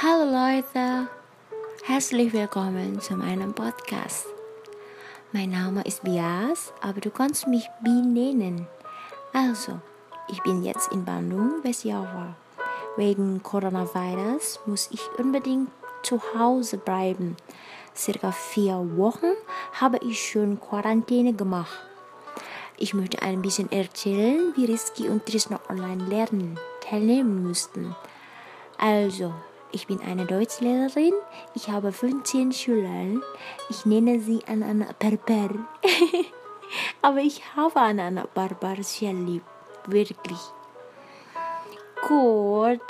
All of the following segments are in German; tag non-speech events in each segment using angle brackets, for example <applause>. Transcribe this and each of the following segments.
Hallo Leute, herzlich willkommen zu meinem Podcast. Mein Name ist Bias, aber du kannst mich Bi nennen. Also, ich bin jetzt in Bandung, Westjava. Wegen Coronavirus muss ich unbedingt zu Hause bleiben. Circa vier Wochen habe ich schon Quarantäne gemacht. Ich möchte ein bisschen erzählen, wie Rizky und Trisno online lernen teilnehmen mussten. Also, ich bin eine Deutschlehrerin, ich habe 15 Schüler, ich nenne sie Anna Perper. <laughs> Aber ich habe Anna Barbar sehr lieb, wirklich. Gut,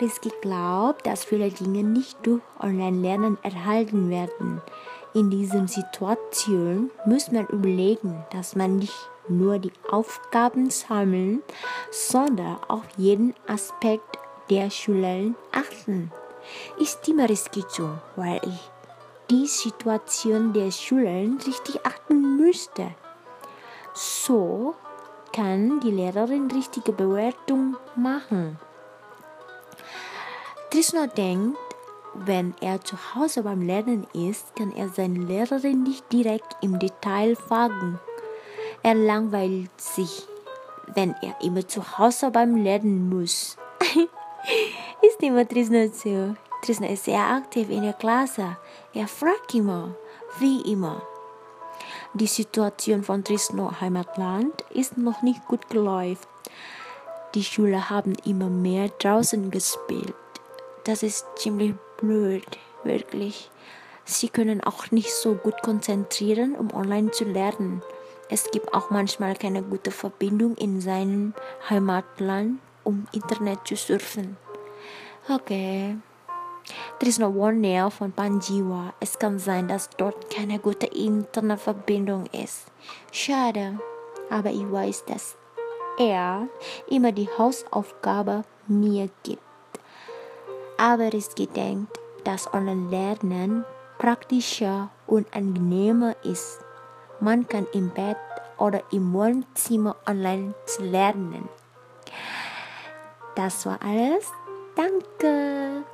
Rizky glaubt, dass viele Dinge nicht durch Online-Lernen erhalten werden. In dieser Situation muss man überlegen, dass man nicht nur die Aufgaben sammeln, sondern auf jeden Aspekt der Schüler achten. Ich stimme Rizky zu, weil ich die Situation der Schüler richtig achten müsste. So kann die Lehrerin richtige Bewertung machen. Trishna denkt, wenn er zu Hause beim Lernen ist, kann er seine Lehrerin nicht direkt im Detail fragen. Er langweilt sich, wenn er immer zu Hause beim Lernen muss. <laughs> <laughs> ist immer Trisna so. Trisna ist sehr aktiv in der Klasse. Er fragt immer, wie immer. Die Situation von Trisno Heimatland ist noch nicht gut geläuft. Die Schüler haben immer mehr draußen gespielt. Das ist ziemlich blöd, wirklich. Sie können auch nicht so gut konzentrieren, um online zu lernen. Es gibt auch manchmal keine gute Verbindung in seinem Heimatland, um Internet zu surfen. Okay. Trisno Warner von Panjiwa. Es kann sein, dass dort keine gute Internetverbindung ist. Schade. Aber ich weiß, dass er immer die Hausaufgabe mir gibt aber es gedenkt, dass Online-Lernen praktischer und angenehmer ist. Man kann im Bett oder im Wohnzimmer online lernen. Das war alles. Danke.